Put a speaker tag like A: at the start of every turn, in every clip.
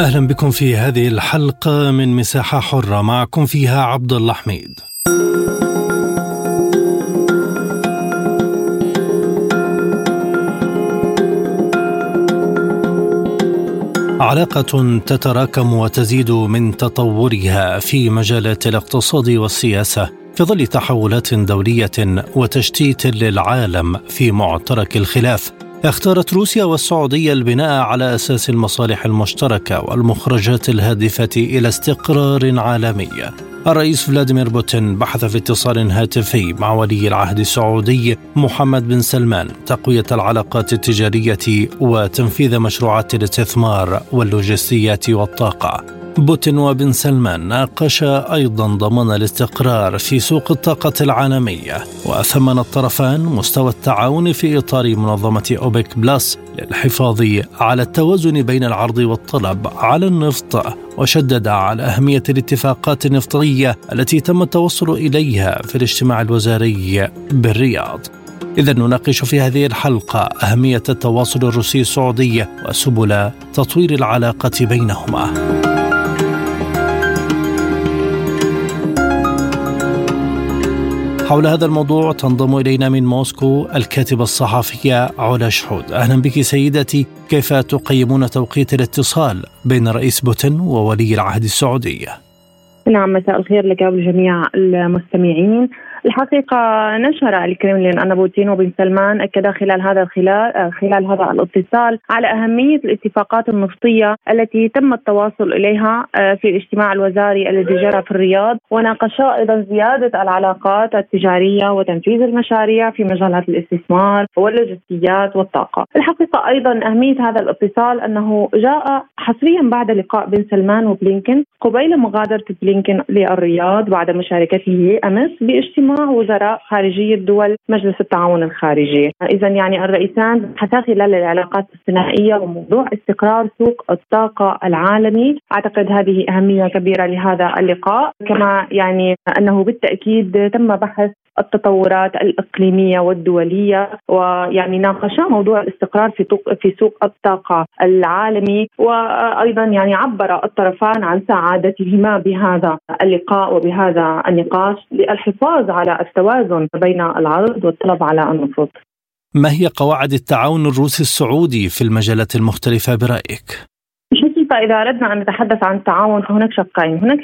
A: أهلا بكم في هذه الحلقة من مساحة حرة. معكم فيها عبد الله حميد. علاقة تتراكم وتزيد من تطورها في مجالات الاقتصاد والسياسة في ظل تحولات دولية وتشتيت للعالم في معترك الخلاف. اختارت روسيا والسعودية البناء على أساس المصالح المشتركة والمخرجات الهادفة إلى استقرار عالمي. الرئيس فلاديمير بوتين بحث في اتصال هاتفي مع ولي العهد السعودي محمد بن سلمان تقوية العلاقات التجارية وتنفيذ مشروعات الاستثمار واللوجستيات والطاقة. بوتين وبن سلمان ناقشا أيضا ضمان الاستقرار في سوق الطاقة العالمية وثمن الطرفان مستوى التعاون في إطار منظمة أوبك بلس للحفاظ على التوازن بين العرض والطلب على النفط وشدد على أهمية الاتفاقات النفطية التي تم التوصل إليها في الاجتماع الوزاري بالرياض إذا نناقش في هذه الحلقة أهمية التواصل الروسي السعودي وسبل تطوير العلاقة بينهما. حول هذا الموضوع تنضم إلينا من موسكو الكاتبة الصحفية علا شحود. أهلا بك سيدتي. كيف تقيمون توقيت الاتصال بين رئيس بوتين وولي العهد السعودية
B: نعم مساء الخير لك ولجميع المستمعين. الحقيقة نشر الكرملين أن بوتين وبن سلمان أكدا خلال هذا الخلال خلال هذا الاتصال على أهمية الاتفاقات النفطية التي تم التواصل إليها آه، في الاجتماع الوزاري الذي جرى في الرياض وناقشا أيضا زيادة العلاقات التجارية وتنفيذ المشاريع في مجالات الاستثمار واللوجستيات والطاقة. الحقيقة أيضا أهمية هذا الاتصال أنه جاء حصريا بعد لقاء بن سلمان وبلينكن قبيل مغادرة بلينكن للرياض بعد مشاركته أمس بإجتماع وزراء خارجية دول مجلس التعاون الخارجي. إذا يعني الرئيسان حتى خلال العلاقات الثنائية وموضوع استقرار سوق الطاقة العالمي. أعتقد هذه أهمية كبيرة لهذا اللقاء. كما يعني أنه بالتأكيد تم بحث التطورات الإقليمية والدولية ويعني ناقشا موضوع الاستقرار في في سوق الطاقة العالمي وأيضا يعني عبر الطرفان عن سعادتهما بهذا اللقاء وبهذا النقاش للحفاظ على التوازن بين العرض والطلب على النفط.
A: ما هي قواعد التعاون الروسي السعودي في المجالات المختلفة برأيك؟
B: فإذا أردنا أن نتحدث عن التعاون فهناك شقين. هناك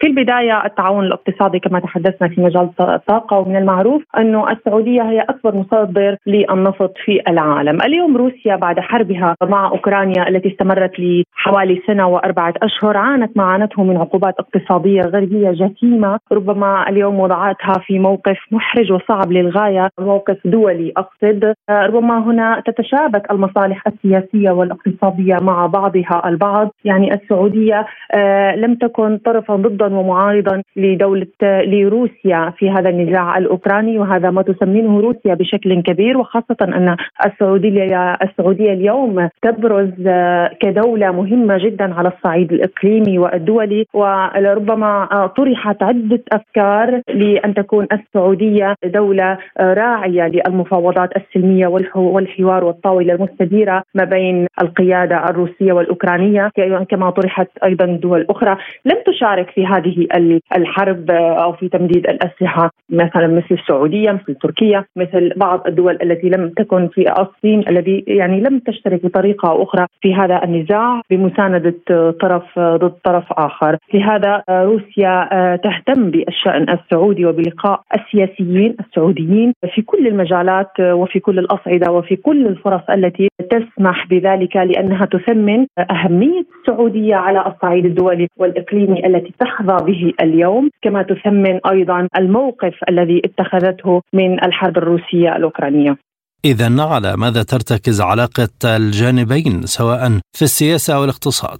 B: في البداية التعاون الاقتصادي كما تحدثنا في مجال الطاقة ومن المعروف أنه السعودية هي أكبر مصدر للنفط في العالم. اليوم روسيا بعد حربها مع أوكرانيا التي استمرت لحوالي سنة وأربعة أشهر عانت ما عانته من عقوبات اقتصادية غربية جسيمة ربما اليوم وضعتها في موقف محرج وصعب للغاية موقف دولي أقصد. ربما هنا تتشابك المصالح السياسية والاقتصادية مع بعضها البعض. البعض يعني السعودية آه، لم تكن طرفا ضدا ومعارضا لدولة لروسيا في هذا النزاع الأوكراني وهذا ما تسمينه روسيا بشكل كبير وخاصة أن السعودية السعودية اليوم تبرز آه، كدولة مهمة جدا على الصعيد الإقليمي والدولي ولربما آه، طرحت عدة أفكار لأن تكون السعودية دولة راعية للمفاوضات السلمية والحوار والطاولة المستديرة ما بين القيادة الروسيه والاوكرانيه كما طرحت أيضا دول أخرى لم تشارك في هذه الحرب أو في تمديد الأسلحة مثلا مثل السعودية مثل تركيا مثل بعض الدول التي لم تكن في الصين الذي يعني لم تشترك بطريقة أو أخرى في هذا النزاع بمساندة طرف ضد طرف آخر، لهذا روسيا تهتم بالشأن السعودي وبلقاء السياسيين السعوديين في كل المجالات وفي كل الأصعدة وفي كل الفرص التي تسمح بذلك لأنها تثمن أهمية أهمية السعودية على الصعيد الدولي والإقليمي التي تحظى به اليوم كما تثمن أيضا الموقف الذي اتخذته من الحرب الروسية الأوكرانية
A: إذا على ماذا ترتكز علاقة الجانبين سواء في السياسة أو الاقتصاد؟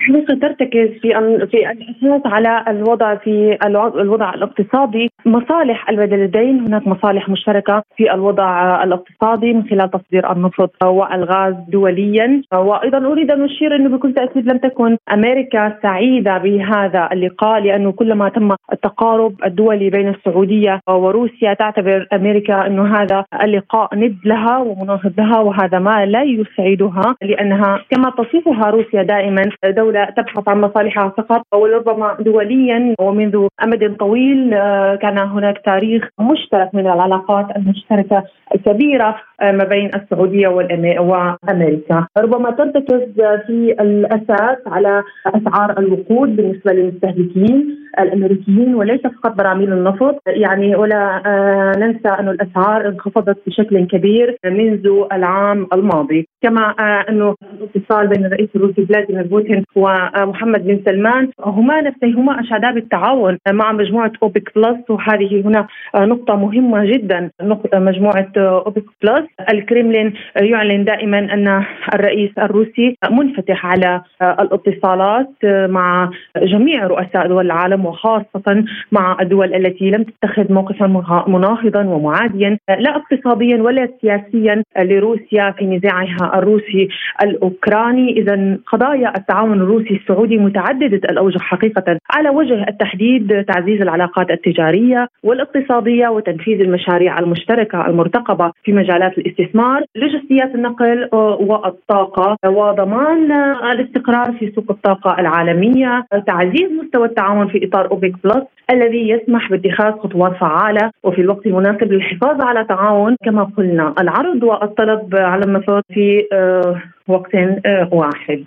B: حقيقة ترتكز في في الاساس على الوضع في الوضع الاقتصادي. مصالح البلدين هناك مصالح مشتركة في الوضع الاقتصادي من خلال تصدير النفط والغاز دوليا. وأيضا أريد أن أشير إنه بكل تأكيد لم تكن أمريكا سعيدة بهذا اللقاء لأنه كلما تم التقارب الدولي بين السعودية وروسيا تعتبر أمريكا إنه هذا اللقاء ند لها ومناهض لها وهذا ما لا يسعدها لأنها كما تصفها روسيا دائما دولة تبحث عن مصالحها فقط ولربما دوليا ومنذ أمد طويل آه، كان هناك تاريخ مشترك من العلاقات المشتركة الكبيرة آه، ما بين السعودية وأمريكا، ربما ترتكز في الأساس على أسعار الوقود بالنسبة للمستهلكين. الأمريكيين وليس فقط براميل النفط، يعني ولا آه، ننسى أن الأسعار انخفضت بشكل كبير منذ العام الماضي، كما أنه الاتصال بين الرئيس الروسي فلاديمير بوتين ومحمد بن سلمان هما نفسهما أشادا بالتعاون مع مجموعة أوبك بلس. وهذه هنا نقطة مهمة جدا. نقطه مجموعة أوبك بلس. الكريملين يعلن دائما أن الرئيس الروسي منفتح على الاتصالات مع جميع رؤساء دول العالم. وخاصة مع الدول التي لم تتخذ موقفا مناهضا ومعاديا لا اقتصاديا ولا سياسيا لروسيا في نزاعها الروسي الأوكراني. اذا قضايا التعاون الروسي السعودي متعددة الأوجه حقيقة على وجه التحديد تعزيز العلاقات التجارية والاقتصادية وتنفيذ المشاريع المشتركة المرتقبة في مجالات الاستثمار، لوجستيات النقل والطاقة وضمان الاستقرار في سوق الطاقة العالمية، تعزيز مستوى التعاون في إطار اوبك بلس الذي يسمح باتخاذ خطوات فعالة وفي الوقت المناسب للحفاظ على تعاون كما قلنا العرض والطلب على النفط في آه، وقت آه، واحد.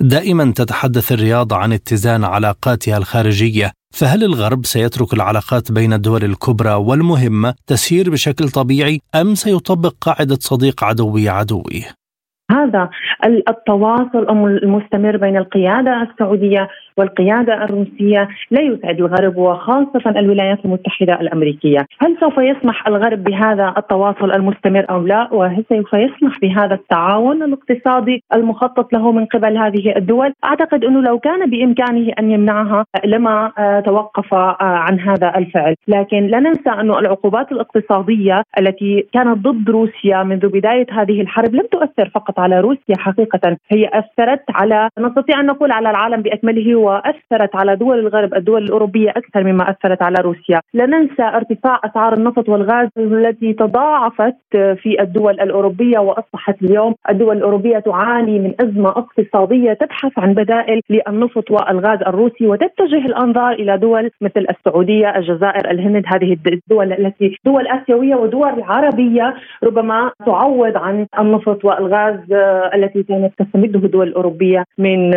A: دائما تتحدث الرياض عن اتزان علاقاتها الخارجية فهل الغرب سيترك العلاقات بين الدول الكبرى والمهمه تسير بشكل طبيعي أم سيطبق قاعدة صديق عدوي عدوي
B: هذا التواصل المستمر بين القيادة السعودية والقيادة الروسية لا يسعد الغرب وخاصة الولايات المتحدة الأمريكية، هل سوف يسمح الغرب بهذا التواصل المستمر أو لا؟ وهل سوف يسمح بهذا التعاون الاقتصادي المخطط له من قبل هذه الدول؟ أعتقد أنه لو كان بإمكانه أن يمنعها لما آه، توقف آه، عن هذا الفعل، لكن لا ننسى انه العقوبات الاقتصادية التي كانت ضد روسيا منذ بداية هذه الحرب لم تؤثر فقط على روسيا حقيقة، هي أثرت على نستطيع أن نقول على العالم بأكمله وأثرت على دول الغرب الدول الأوروبية أكثر مما أثرت على روسيا، لا ننسى ارتفاع أسعار النفط والغاز التي تضاعفت في الدول الأوروبية وأصبحت اليوم. الدول الأوروبية تعاني من أزمة اقتصادية تبحث عن بدائل للنفط والغاز الروسي وتتجه الأنظار إلى دول مثل السعودية، الجزائر، الهند، هذه الدول التي دول آسيوية ودول عربيه ربما تعوض عن النفط والغاز التي كانت تستمده الدول الأوروبية من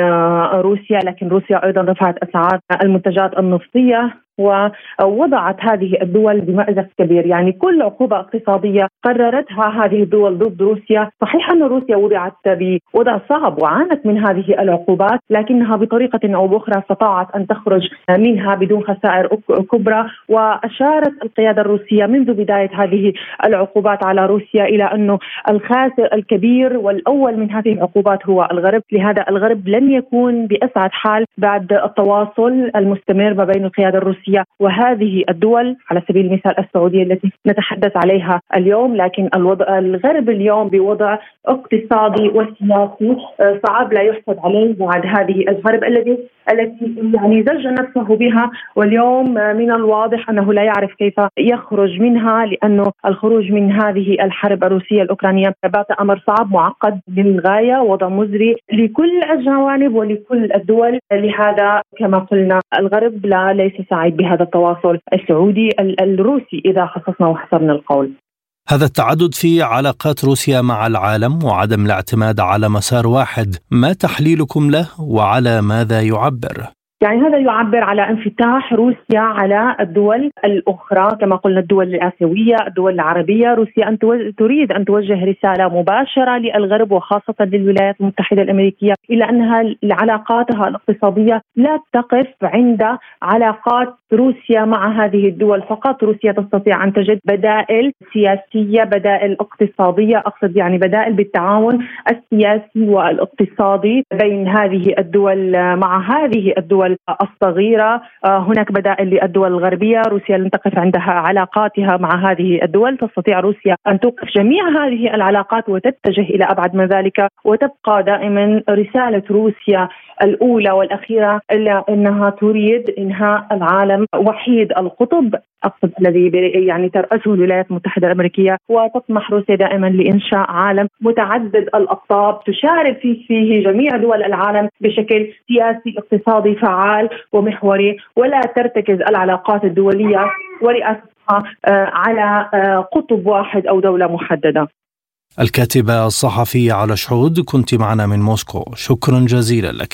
B: روسيا، لكن روسيا أيضا رفعت أسعار المنتجات النفطيه ووضعت هذه الدول بمأزق كبير. يعني كل عقوبة اقتصادية قررتها هذه الدول ضد روسيا. صحيح أن روسيا وضعت بوضع صعب وعانت من هذه العقوبات لكنها بطريقة أو بأخرى استطاعت أن تخرج منها بدون خسائر كبرى وأشارت القيادة الروسية منذ بداية هذه العقوبات على روسيا إلى أنه الخاسر الكبير والأول من هذه العقوبات هو الغرب. لهذا الغرب لن يكون بأسعد حال بعد التواصل المستمر ما بين القيادة الروسية الروسية وهذه الدول على سبيل المثال السعودية التي نتحدث عليها اليوم لكن الوضع الغرب اليوم بوضع اقتصادي وسياسي آه، صعب لا يحسد عليه بعد هذه الحرب الذي التي يعني زج نفسه بها. واليوم آه، من الواضح أنه لا يعرف كيف يخرج منها لأنه الخروج من هذه الحرب الروسية الأوكرانية بات أمر صعب معقد للغاية وضع مزري لكل الجوانب ولكل الدول. لهذا كما قلنا الغرب لا ليس سعيد بهذا التواصل السعودي الروسي إذا خصصنا وحصرنا القول.
A: هذا التعدد في علاقات روسيا مع العالم وعدم الاعتماد على مسار واحد. ما تحليلكم له وعلى ماذا يعبر؟
B: يعني هذا يعبر على انفتاح روسيا على الدول الأخرى كما قلنا الدول الآسيوية، الدول العربية، روسيا أن تريد أن توجه رسالة مباشرة للغرب وخاصة للولايات المتحدة الأمريكية إلى أنها علاقاتها الاقتصادية لا تقف عند علاقات روسيا مع هذه الدول. فقط، روسيا تستطيع أن تجد بدائل سياسية، بدائل اقتصادية، أقصد يعني بدائل بالتعاون السياسي والاقتصادي بين هذه الدول مع هذه الدول الصغيرة، هناك بدائل للدول الغربية، روسيا لن تقف عندها علاقاتها مع هذه الدول، تستطيع روسيا أن توقف جميع هذه العلاقات وتتجه إلى أبعد من ذلك وتبقى دائما رسالة روسيا الأولى والأخيرة إلا أنها تريد إنهاء العالم وحيد القطب. اقصد الذي يعني ترأسه الولايات المتحدة الأمريكية وتطمح روسيا دائما لإنشاء عالم متعدد الأقطاب تشارك فيه فيه جميع دول العالم بشكل سياسي اقتصادي فعال ومحوري. ولا ترتكز العلاقات الدولية ورئاستها على قطب واحد أو دولة محددة.
A: الكاتبة الصحفية على شهود كنت معنا من موسكو. شكرا جزيلا لك.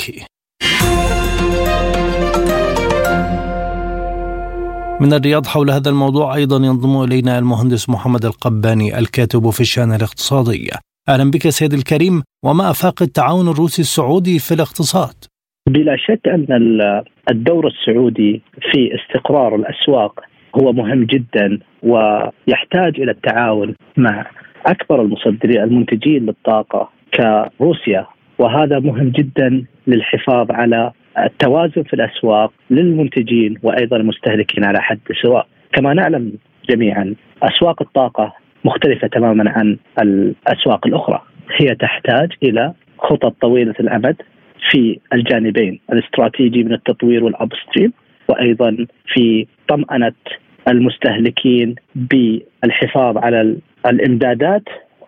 A: من الرياض حول هذا الموضوع أيضا ينضم إلينا المهندس محمد القباني الكاتب في الشأن الاقتصادي. أهلا بك سيد الكريم وما أفاق التعاون الروسي السعودي في الاقتصاد؟
C: بلا شك أن الدور السعودي في استقرار الأسواق هو مهم جدا ويحتاج إلى التعاون مع أكبر المصدرين المنتجين للطاقة كروسيا. وهذا مهم جدا للحفاظ على التوازن في الأسواق للمنتجين وأيضا المستهلكين على حد سواء. كما نعلم جميعا أسواق الطاقة مختلفة تماما عن الأسواق الأخرى. هي تحتاج إلى خطط طويلة الأمد في الجانبين الاستراتيجي من التطوير والابستريم وأيضا في طمأنة المستهلكين بالحفاظ على الإمدادات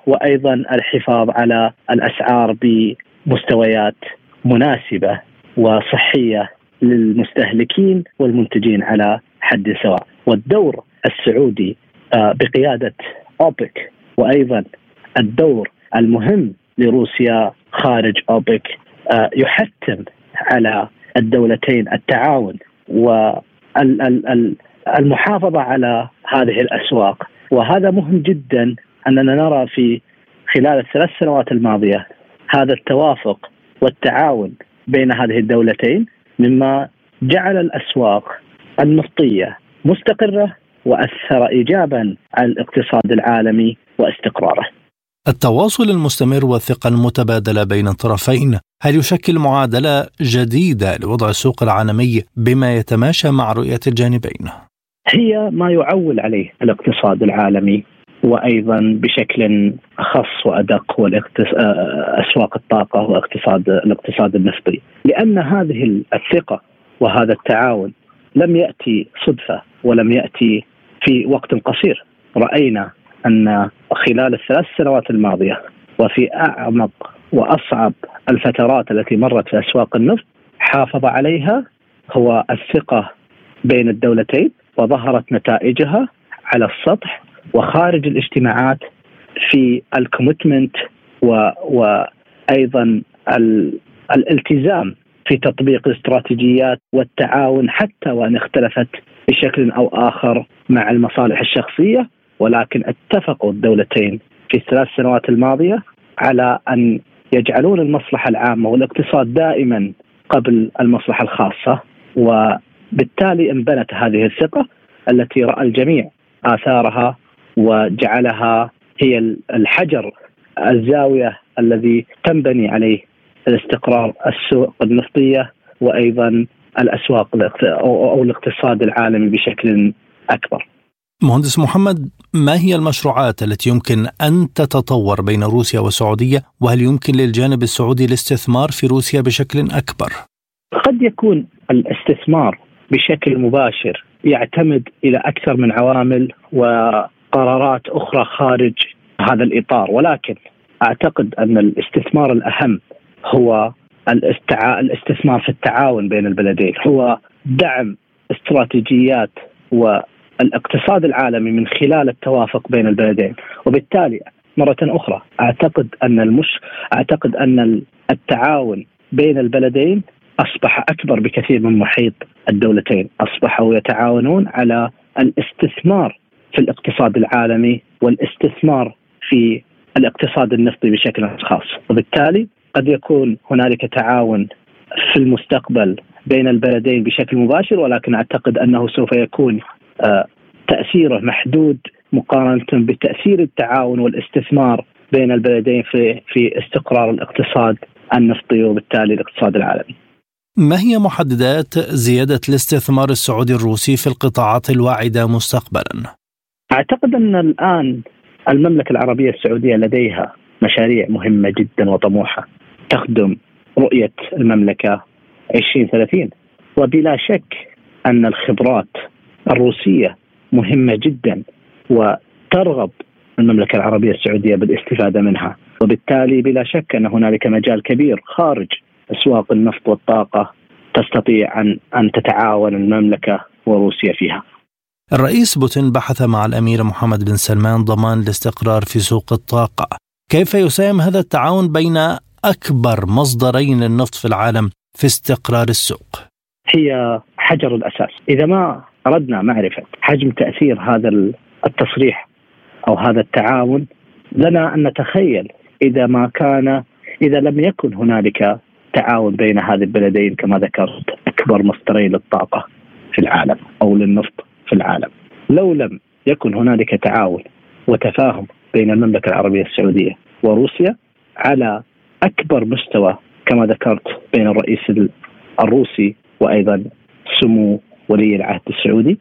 C: وأيضا الحفاظ على الأسعار بمستويات مناسبة. وصحية للمستهلكين والمنتجين على حد سواء. والدور السعودي آه، بقيادة أوبك وأيضا الدور المهم لروسيا خارج أوبك آه، يحتم على الدولتين التعاون والمحافظه على هذه الأسواق. وهذا مهم جدا أننا نرى في خلال الثلاث سنوات الماضية هذا التوافق والتعاون بين هذه الدولتين مما جعل الأسواق النفطية مستقرة وأثر ايجابا على الاقتصاد العالمي واستقراره.
A: التواصل المستمر والثقة المتبادلة بين الطرفين هل يشكل معادلة جديدة لوضع السوق العالمي بما يتماشى مع رؤية الجانبين؟
C: هي ما يعول عليه الاقتصاد العالمي وأيضا بشكل اخص وأدق أسواق الطاقة واقتصاد الاقتصاد النفطي، لأن هذه الثقة وهذا التعاون لم يأتي صدفة ولم يأتي في وقت قصير، رأينا أن خلال الثلاث سنوات الماضية وفي أعمق وأصعب الفترات التي مرت في أسواق النفط حافظ عليها هو الثقة بين الدولتين وظهرت نتائجها على السطح وخارج الاجتماعات في الكوميتمنت وأيضا الالتزام في تطبيق الاستراتيجيات والتعاون حتى وإن اختلفت بشكل أو آخر مع المصالح الشخصية. ولكن اتفقوا الدولتين في الثلاث سنوات الماضية على أن يجعلون المصلحة العامة والاقتصاد دائما قبل المصلحة الخاصة. و بالتالي انبنت هذه الثقة التي رأى الجميع آثارها وجعلها هي الحجر الزاوية الذي تنبني عليه الاستقرار السوق النفطية وأيضا الأسواق أو الاقتصاد العالمي بشكل أكبر
A: مهندس محمد ما هي المشروعات التي يمكن أن تتطور بين روسيا والسعودية وهل يمكن للجانب السعودي الاستثمار في روسيا بشكل أكبر؟
C: قد يكون الاستثمار بشكل مباشر يعتمد إلى أكثر من عوامل وقرارات أخرى خارج هذا الإطار. ولكن أعتقد أن الاستثمار الأهم هو الاستثمار في التعاون بين البلدين. هو دعم استراتيجيات والاقتصاد العالمي من خلال التوافق بين البلدين. وبالتالي مرة أخرى أعتقد أن المش أعتقد أن التعاون بين البلدين أصبح أكبر بكثير من محيط الدولتين، أصبحوا يتعاونون على الاستثمار في الاقتصاد العالمي والاستثمار في الاقتصاد النفطي بشكل خاص، وبالتالي قد يكون هنالك تعاون في المستقبل بين البلدين بشكل مباشر ولكن أعتقد أنه سوف يكون آه، تأثيره محدود مقارنة بتأثير التعاون والاستثمار بين البلدين في في استقرار الاقتصاد النفطي وبالتالي الاقتصاد العالمي.
A: ما هي محددات زيادة الاستثمار السعودي الروسي في القطاعات الواعدة مستقبلا؟
C: أعتقد أن الآن المملكة العربية السعودية لديها مشاريع مهمة جدا وطموحة تخدم رؤية المملكة 2030 وبلا شك أن الخبرات الروسية مهمة جدا وترغب المملكة العربية السعودية بالاستفادة منها وبالتالي بلا شك أن هنالك مجال كبير خارج أسواق النفط والطاقة تستطيع ان أن تتعاون المملكة وروسيا فيها.
A: الرئيس بوتين بحث مع الأمير محمد بن سلمان ضمان الاستقرار في سوق الطاقة. كيف يساهم هذا التعاون بين أكبر مصدرين للنفط في العالم في استقرار السوق؟
C: هي حجر الأساس، إذا ما أردنا معرفة حجم تأثير هذا التصريح أو هذا التعاون لنا أن نتخيل إذا ما كان إذا لم يكن هنالك تعاون بين هذه البلدين كما ذكرت أكبر مصدرين للطاقة في العالم أو للنفط في العالم. لو لم يكن هنالك تعاون وتفاهم بين المملكة العربية السعودية وروسيا على أكبر مستوى كما ذكرت بين الرئيس الروسي وأيضا سمو ولي العهد السعودي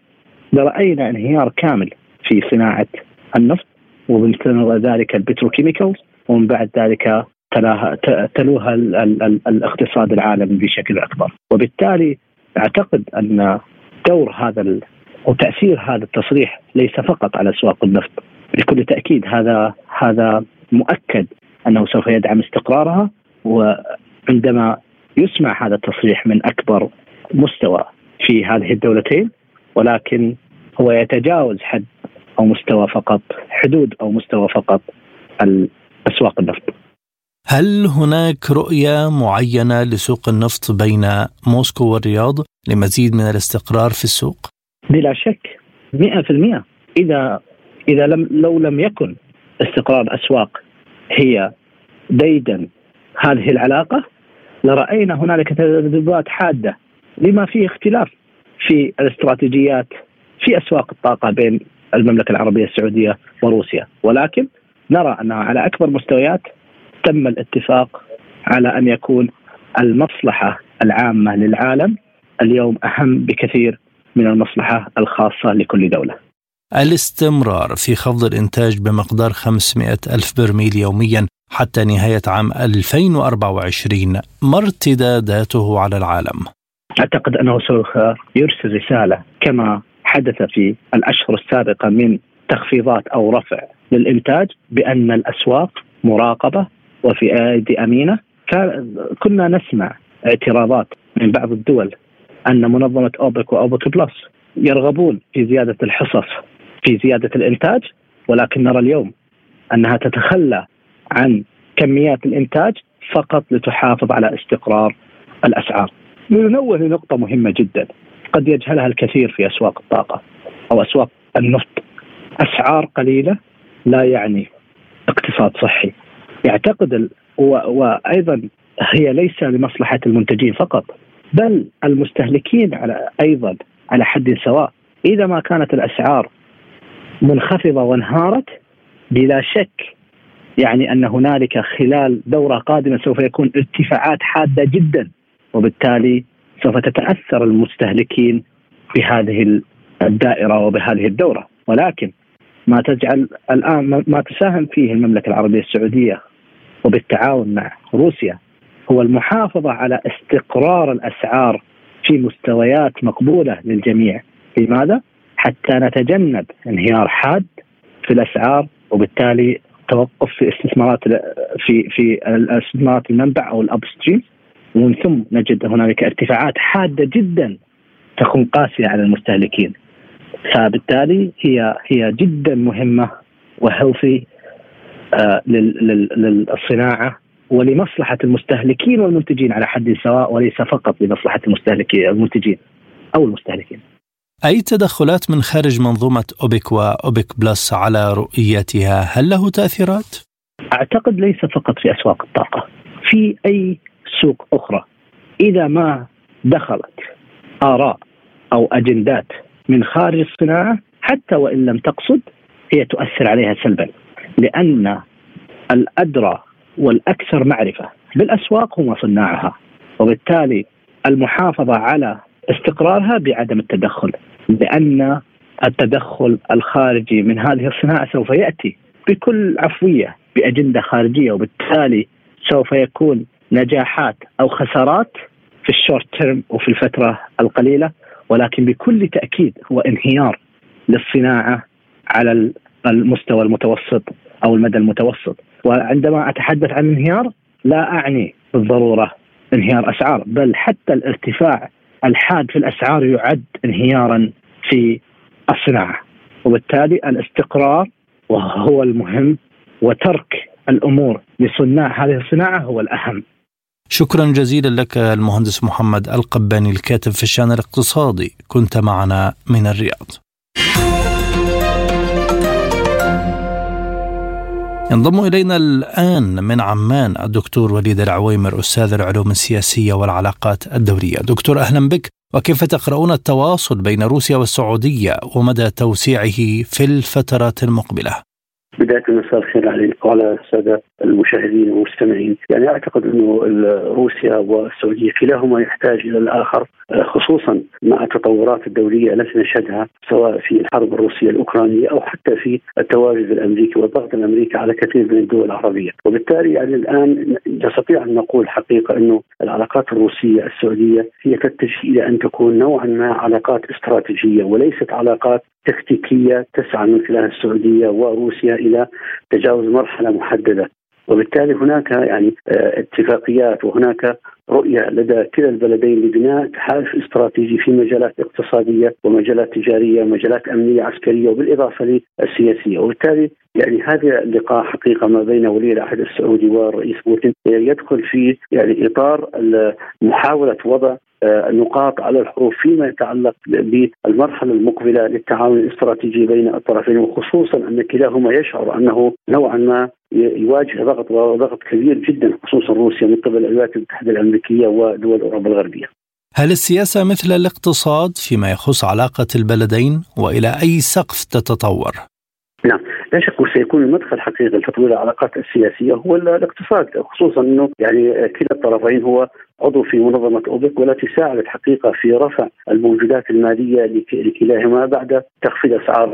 C: لرأينا انهيار كامل في صناعة النفط ومن ذلك البتروكيميكالز ومن بعد ذلك تلاها تلوها الاقتصاد العالمي بشكل أكبر وبالتالي أعتقد أن دور هذا وتأثير هذا التصريح ليس فقط على أسواق النفط بكل تأكيد هذا هذا مؤكد أنه سوف يدعم استقرارها وعندما يسمع هذا التصريح من أكبر مستوى في هذه الدولتين ولكن هو يتجاوز حد أو مستوى فقط حدود أو مستوى فقط اسواق النفط.
A: هل هناك رؤية معينة لسوق النفط بين موسكو والرياض لمزيد من الاستقرار في السوق؟
C: بلا شك 100% إذا إذا لم لو لم يكن استقرار الاسواق هي ديدا هذه العلاقة لرأينا هنالك تذبذبات حادة لما فيه اختلاف في الاستراتيجيات في أسواق الطاقة بين المملكة العربية السعودية وروسيا. ولكن نرى انها على أكبر مستويات تم الاتفاق على أن يكون المصلحة العامة للعالم اليوم أهم بكثير من المصلحة الخاصة لكل دولة.
A: الاستمرار في خفض الإنتاج بمقدار 500 ألف برميل يوميا حتى نهاية عام 2024 ما ارتداداته على العالم؟
C: أعتقد أنه سوف يرسل رسالة كما حدث في الأشهر السابقة من تخفيضات أو رفع للإنتاج بأن الأسواق مراقبة وفي أيدي أمينة كنا نسمع اعتراضات من بعض الدول أن منظمة أوبك وأوبك بلس يرغبون في زيادة الحصص في زيادة الإنتاج ولكن نرى اليوم أنها تتخلى عن كميات الإنتاج فقط لتحافظ على استقرار الأسعار. ننوه لنقطة مهمة جدا. قد يجهلها الكثير في أسواق الطاقة أو أسواق النفط. أسعار قليلة لا يعني اقتصاد صحي. يعتقد ال... و... وأيضا هي ليس لمصلحة المنتجين فقط بل المستهلكين على أيضا على حد سواء. إذا ما كانت الأسعار منخفضة وانهارت بلا شك يعني أن هنالك خلال دورة قادمة سوف يكون ارتفاعات حادة جدا وبالتالي سوف تتأثر المستهلكين بهذه الدائرة وبهذه الدورة. ولكن ما تجعل الآن ما تساهم فيه المملكة العربية السعودية وبالتعاون مع روسيا هو المحافظة على استقرار الأسعار في مستويات مقبولة للجميع. لماذا؟ حتى نتجنب انهيار حاد في الأسعار وبالتالي توقف في استثمارات في في استثمارات المنبع أو الاب ستريم ومن ثم نجد هنالك ارتفاعات حادة جدا تكون قاسية على المستهلكين. فبالتالي هي هي جدا مهمة و healthy آه للصناعة ولمصلحة المستهلكين والمنتجين على حد سواء وليس فقط لمصلحة المستهلكين المنتجين أو المستهلكين.
A: أي تدخلات من خارج منظومة أوبك واوبك بلس على رؤيتها هل له تأثيرات؟
C: أعتقد ليس فقط في أسواق الطاقة، في أي سوق أخرى إذا ما دخلت آراء أو أجندات من خارج الصناعة حتى وإن لم تقصد هي تؤثر عليها سلبا لأن الأدرى والأكثر معرفة بالأسواق هم صناعها وبالتالي المحافظة على استقرارها بعدم التدخل لأن التدخل الخارجي من هذه الصناعة سوف يأتي بكل عفوية بأجندة خارجية وبالتالي سوف يكون نجاحات أو خسارات في الشورت تيرم وفي الفترة القليلة ولكن بكل تأكيد هو انهيار للصناعة على المستوى المتوسط أو المدى المتوسط. وعندما أتحدث عن انهيار لا أعني بالضرورة انهيار أسعار بل حتى الارتفاع الحاد في الأسعار يعد انهيارا في الصناعة وبالتالي الاستقرار وهو المهم وترك الأمور لصناع هذه الصناعة هو الأهم.
A: شكرا جزيلا لك المهندس محمد القباني الكاتب في الشان الاقتصادي كنت معنا من الرياض. ينضم إلينا الآن من عمان الدكتور وليد العويمر أستاذ العلوم السياسية والعلاقات الدوليه. دكتور أهلا بك وكيف تقرؤون التواصل بين روسيا والسعودية ومدى توسيعه في الفترات المقبلة؟
D: بداية مساء الخير عليك وعلى الساده المشاهدين والمستمعين، يعني أعتقد إنه روسيا والسعودية كلاهما يحتاج إلى الآخر خصوصا مع التطورات الدولية التي نشهدها سواء في الحرب الروسية الأوكرانية أو حتى في التواجد الأمريكي والضغط الأمريكي على كثير من الدول العربية، وبالتالي يعني الآن نستطيع أن نقول حقيقة إنه العلاقات الروسية السعودية هي تتجه إلى أن تكون نوعا ما علاقات استراتيجية وليست علاقات تكتيكية تسعى من خلال السعودية وروسيا إلى تجاوز مرحلة محددة. وبالتالي هناك يعني آه، اتفاقيات وهناك رؤية لدى كلا البلدين لبناء تحالف استراتيجي في مجالات اقتصادية ومجالات تجارية ومجالات أمنية عسكرية وبالإضافة للسياسية. وبالتالي يعني هذا اللقاء حقيقة ما بين ولي العهد السعودي والرئيس بوتين يدخل في يعني إطار محاولة وضع آه، النقاط على الحروف فيما يتعلق بالمرحلة المقبلة للتعاون الاستراتيجي بين الطرفين وخصوصا أن كلاهما يشعر أنه نوعا ما يواجه ضغط وضغط كبير جدا خصوصا روسيا من قبل الولايات المتحدة الأمريكية ودول أوروبا الغربية.
A: هل السياسة مثل الاقتصاد فيما يخص علاقة البلدين وإلى أي سقف تتطور؟
D: نعم لا شك وسيكون المدخل حقيقي لتطوير العلاقات السياسية هو الاقتصاد خصوصا إنه يعني كلا الطرفين هو عضو في منظمة أوبك والتي ساعدت حقيقة في رفع الموجودات المالية لكلاهما بعد تخفيض أسعار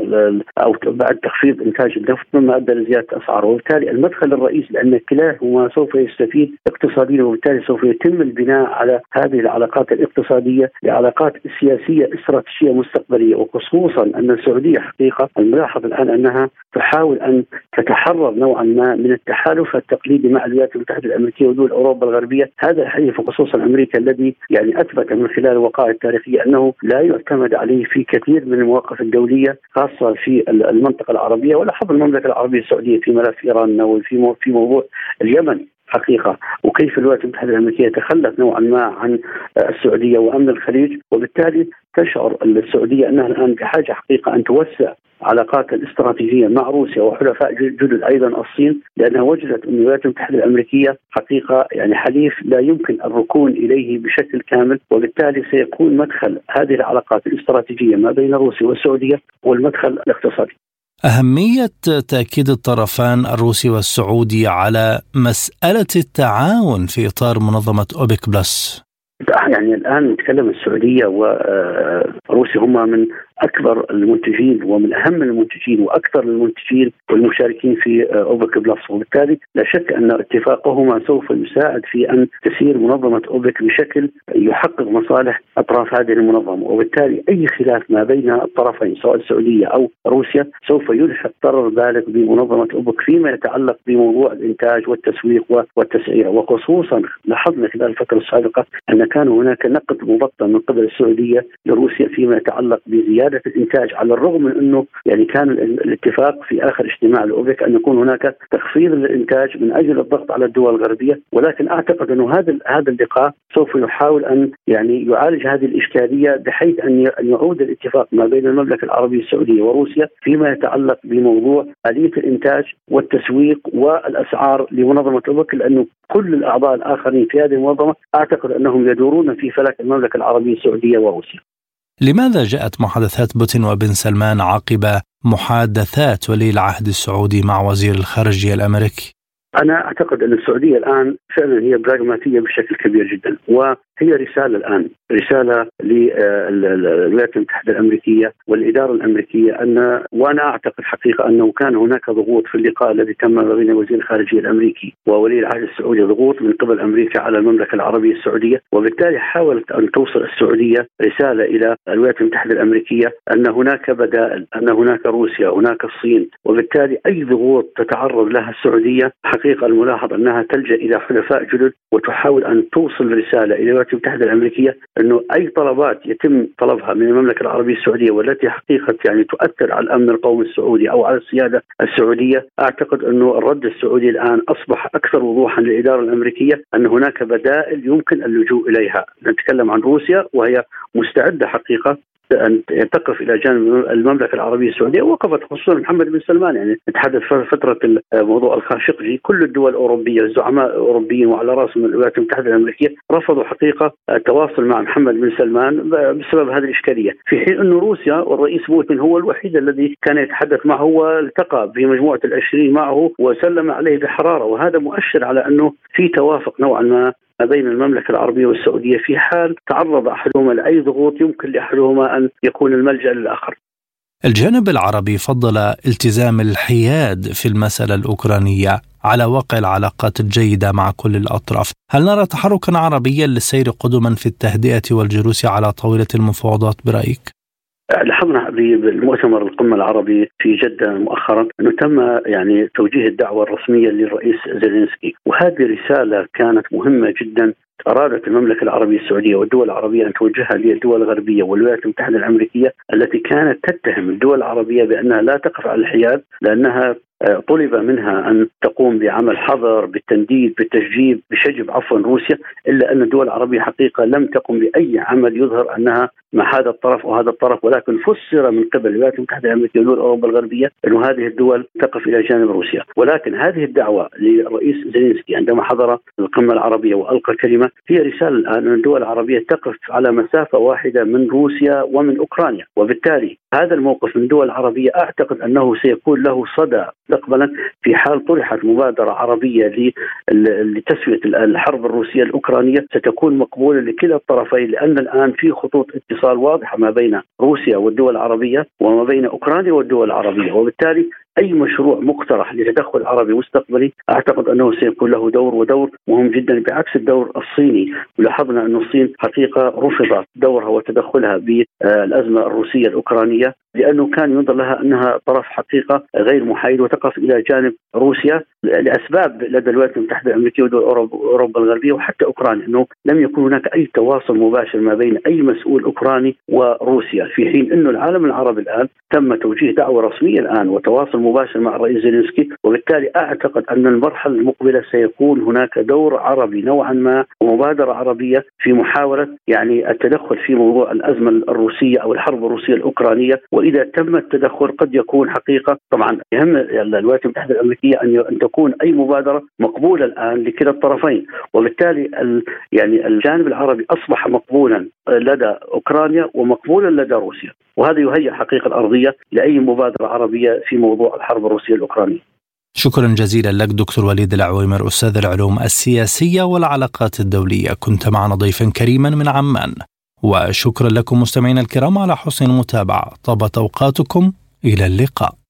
D: أو بعد تخفيض إنتاج النفط مما أدى لزيادة أسعاره. وبالتالي المدخل الرئيسي لأن كلاهما سوف يستفيد اقتصاديا وبالتالي سوف يتم البناء على هذه العلاقات الاقتصادية لعلاقات سياسية استراتيجية مستقبلية. وخصوصا أن السعودية حقيقة الملاحظ الآن أنها تحاول أن تتحرر نوعا ما من التحالف التقليدي مع الولايات المتحدة الأمريكية ودول أوروبا الغربية. هذا الحقيقة خصوصا أمريكا الذي يعني أثبت من خلال الوقائع التاريخية أنه لا يعتمد عليه في كثير من المواقف الدولية خاصة في المنطقة العربية ولاحظ المملكة العربية السعودية في ملف إيران وفي في موضوع اليمن. حقيقة وكيف الولايات المتحدة الأمريكية تخلت نوعا ما عن السعودية وأمن الخليج وبالتالي تشعر السعودية أنها الآن بحاجة حقيقة أن توسع علاقاتها الاستراتيجية مع روسيا وحلفاء جدد أيضا الصين لأنها وجدت أن الولايات المتحدة الأمريكية حقيقة يعني حليف لا يمكن الركون إليه بشكل كامل وبالتالي سيكون مدخل هذه العلاقات الاستراتيجية ما بين روسيا والسعودية هو المدخل الاقتصادي.
A: أهمية تأكيد الطرفان الروسي والسعودي على مسألة التعاون في إطار منظمة أوبك بلس.
D: يعني الآن نتكلم السعودية وروسيا هم من أكبر المنتجين ومن أهم المنتجين وأكثر المنتجين والمشاركين في أوبك بلس. وبالتالي لا شك أن اتفاقهما سوف يساعد في أن تسير منظمة أوبك بشكل يحقق مصالح أطراف هذه المنظمة. وبالتالي أي خلاف ما بين الطرفين سواء السعودية أو روسيا سوف يلحق ضرر بالغ بمنظمة أوبك فيما يتعلق بموضوع الإنتاج والتسويق والتسعير. وخصوصا لاحظنا خلال الفترة السابقة أن كان هناك نقد مبطن من قبل السعودية لروسيا فيما يتعلق بزيادة زيادة الإنتاج على الرغم من إنه يعني كان الاتفاق في آخر اجتماع الأوبك أن يكون هناك تخفيض للإنتاج من أجل الضغط على الدول الغربية ولكن أعتقد أنه هذا هذا اللقاء سوف يحاول أن يعني يعالج هذه الإشكالية بحيث أن يعود الاتفاق ما بين المملكة العربية السعودية وروسيا فيما يتعلق بموضوع آلية الإنتاج والتسويق والأسعار لمنظمة اوبك لأنه كل الأعضاء الآخرين في هذه المنظمة أعتقد أنهم يدورون في فلك المملكة العربية السعودية وروسيا.
A: لماذا جاءت محادثات بوتين وبن سلمان عقب محادثات ولي العهد السعودي مع وزير الخارجية الأمريكي؟
D: أنا أعتقد أن السعودية الآن فعلا هي براغماتيه بشكل كبير جدا وهي رسالة الآن رسالة للولايات المتحدة الأمريكية والإدارة الأمريكية أن وأنا أعتقد حقيقة أنه كان هناك ضغوط في اللقاء الذي تم ما بين وزير الخارجية الأمريكي وولي العهد السعودي ضغوط من قبل أمريكا على المملكة العربية السعودية وبالتالي حاولت أن توصل السعودية رسالة إلى الولايات المتحدة الأمريكية أن هناك بدائل أن هناك روسيا هناك الصين وبالتالي أي ضغوط تتعرض لها السعودية حقيقة الملاحظ أنها تلجأ إلى حلفاء جدد وتحاول أن توصل رساله إلى الولايات المتحده الأمريكية أنه أي طلبات يتم طلبها من المملكة العربية السعودية والتي حقيقة يعني تؤثر على الأمن القومي السعودي أو على السيادة السعودية أعتقد أنه الرد السعودي الآن أصبح أكثر وضوحا للإدارة الأمريكية أن هناك بدائل يمكن اللجوء إليها، نتكلم عن روسيا وهي مستعدة حقيقة أن تقف إلى جانب المملكة العربية السعودية وقفت خصوصا محمد بن سلمان يعني نتحدث فترة موضوع الخاشقجي كل الدول الأوروبية الزعماء الأوروبيين وعلى رأسهم الولايات المتحدة الأمريكية رفضوا حقيقة التواصل مع محمد بن سلمان بسبب هذه الإشكالية. في حين انه روسيا والرئيس بوتين هو الوحيد الذي كان يتحدث معه والتقى في مجموعة العشرين معه وسلم عليه بحرارة وهذا مؤشر على أنه في توافق نوعا ما ما بين المملكة العربية والسعودية. في حال تعرض أحدهما لأي ضغوط يمكن لأحدهما أن يكون الملجأ للآخر.
A: الجانب العربي فضل التزام الحياد في المسألة الأوكرانية على واقع العلاقات الجيدة مع كل الأطراف هل نرى تحركا عربيا للسير قدما في التهدئة والجلوس على طاولة المفاوضات برأيك؟
D: لاحظنا بالمؤتمر القمة العربي في جدة مؤخرا أنه تم يعني توجيه الدعوة الرسمية للرئيس زيلينسكي. وهذه رسالة كانت مهمة جدا أرادت المملكة العربية السعودية والدول العربية أن توجهها للدول الغربية والولايات المتحدة الأمريكية التي كانت تتهم الدول العربية بأنها لا تقف على الحياد لأنها آه، طلب منها أن تقوم بعمل حظر بالتنديد بالتشجيب بشجب عفوا روسيا إلا أن الدول العربية حقيقة لم تقم بأي عمل يظهر أنها مع هذا الطرف وهذا الطرف ولكن فسر من قبل الولايات المتحدة الأمريكية ودول أوروبا الغربية إنه هذه الدول تقف إلى جانب روسيا. ولكن هذه الدعوة للرئيس زيلينسكي عندما حضر القمة العربية وألقى كلمه هي رسالة الان أن الدول العربية تقف على مسافة واحدة من روسيا ومن أوكرانيا. وبالتالي هذا الموقف من الدول العربيه أعتقد أنه سيكون له صدى مستقبلا في حال طرحت مبادرة عربية لتسوية الحرب الروسية الأوكرانية. ستكون مقبولة لكلا الطرفين لأن الآن في خطوط اتصال واضحة ما بين روسيا والدول العربية وما بين أوكرانيا والدول العربية وبالتالي أي مشروع مقترح لتدخل عربي مستقبلي أعتقد أنه سيكون له دور ودور مهم جدا بعكس الدور الصيني. ولاحظنا أن الصين حقيقة رفض دورها وتدخلها بالأزمة الروسية الأوكرانية لأنه كان ينظر لها أنها طرف حقيقة غير محايد وتقف إلى جانب روسيا لأسباب لدى الولايات المتحدة الأمريكية ودول أوروبا الغربية وحتى أوكرانيا أنه لم يكن هناك أي تواصل مباشر ما بين أي مسؤول أوكراني وروسيا في حين انه العالم العربي الآن تم توجيه دعوة رسمية الآن وتواصل مباشر مع الرئيس زيلينسكي وبالتالي أعتقد أن المرحلة المقبلة سيكون هناك دور عربي نوعا ما ومبادرة عربية في محاولة يعني التدخل في موضوع الأزمة الروسية أو الحرب الروسية الأوكرانية. وإذا تم التدخل قد يكون حقيقة طبعا يهم الولايات المتحدة الأمريكية أن تكون أي مبادرة مقبولة الآن لكلا الطرفين. وبالتالي يعني الجانب العربي أصبح مقبولا لدى أوكرانيا ومقبولا لدى روسيا. وهذا يهيئ حقيقة الأرضية لأي مبادرة عربية في موضوع الحرب الروسية الأوكرانية.
A: شكرا جزيلا لك دكتور وليد العويمر أستاذ العلوم السياسية والعلاقات الدولية. كنت معنا ضيفا كريما من عمان. وشكرا لكم مستمعينا الكرام على حسن المتابعة. طابت أوقاتكم. إلى اللقاء.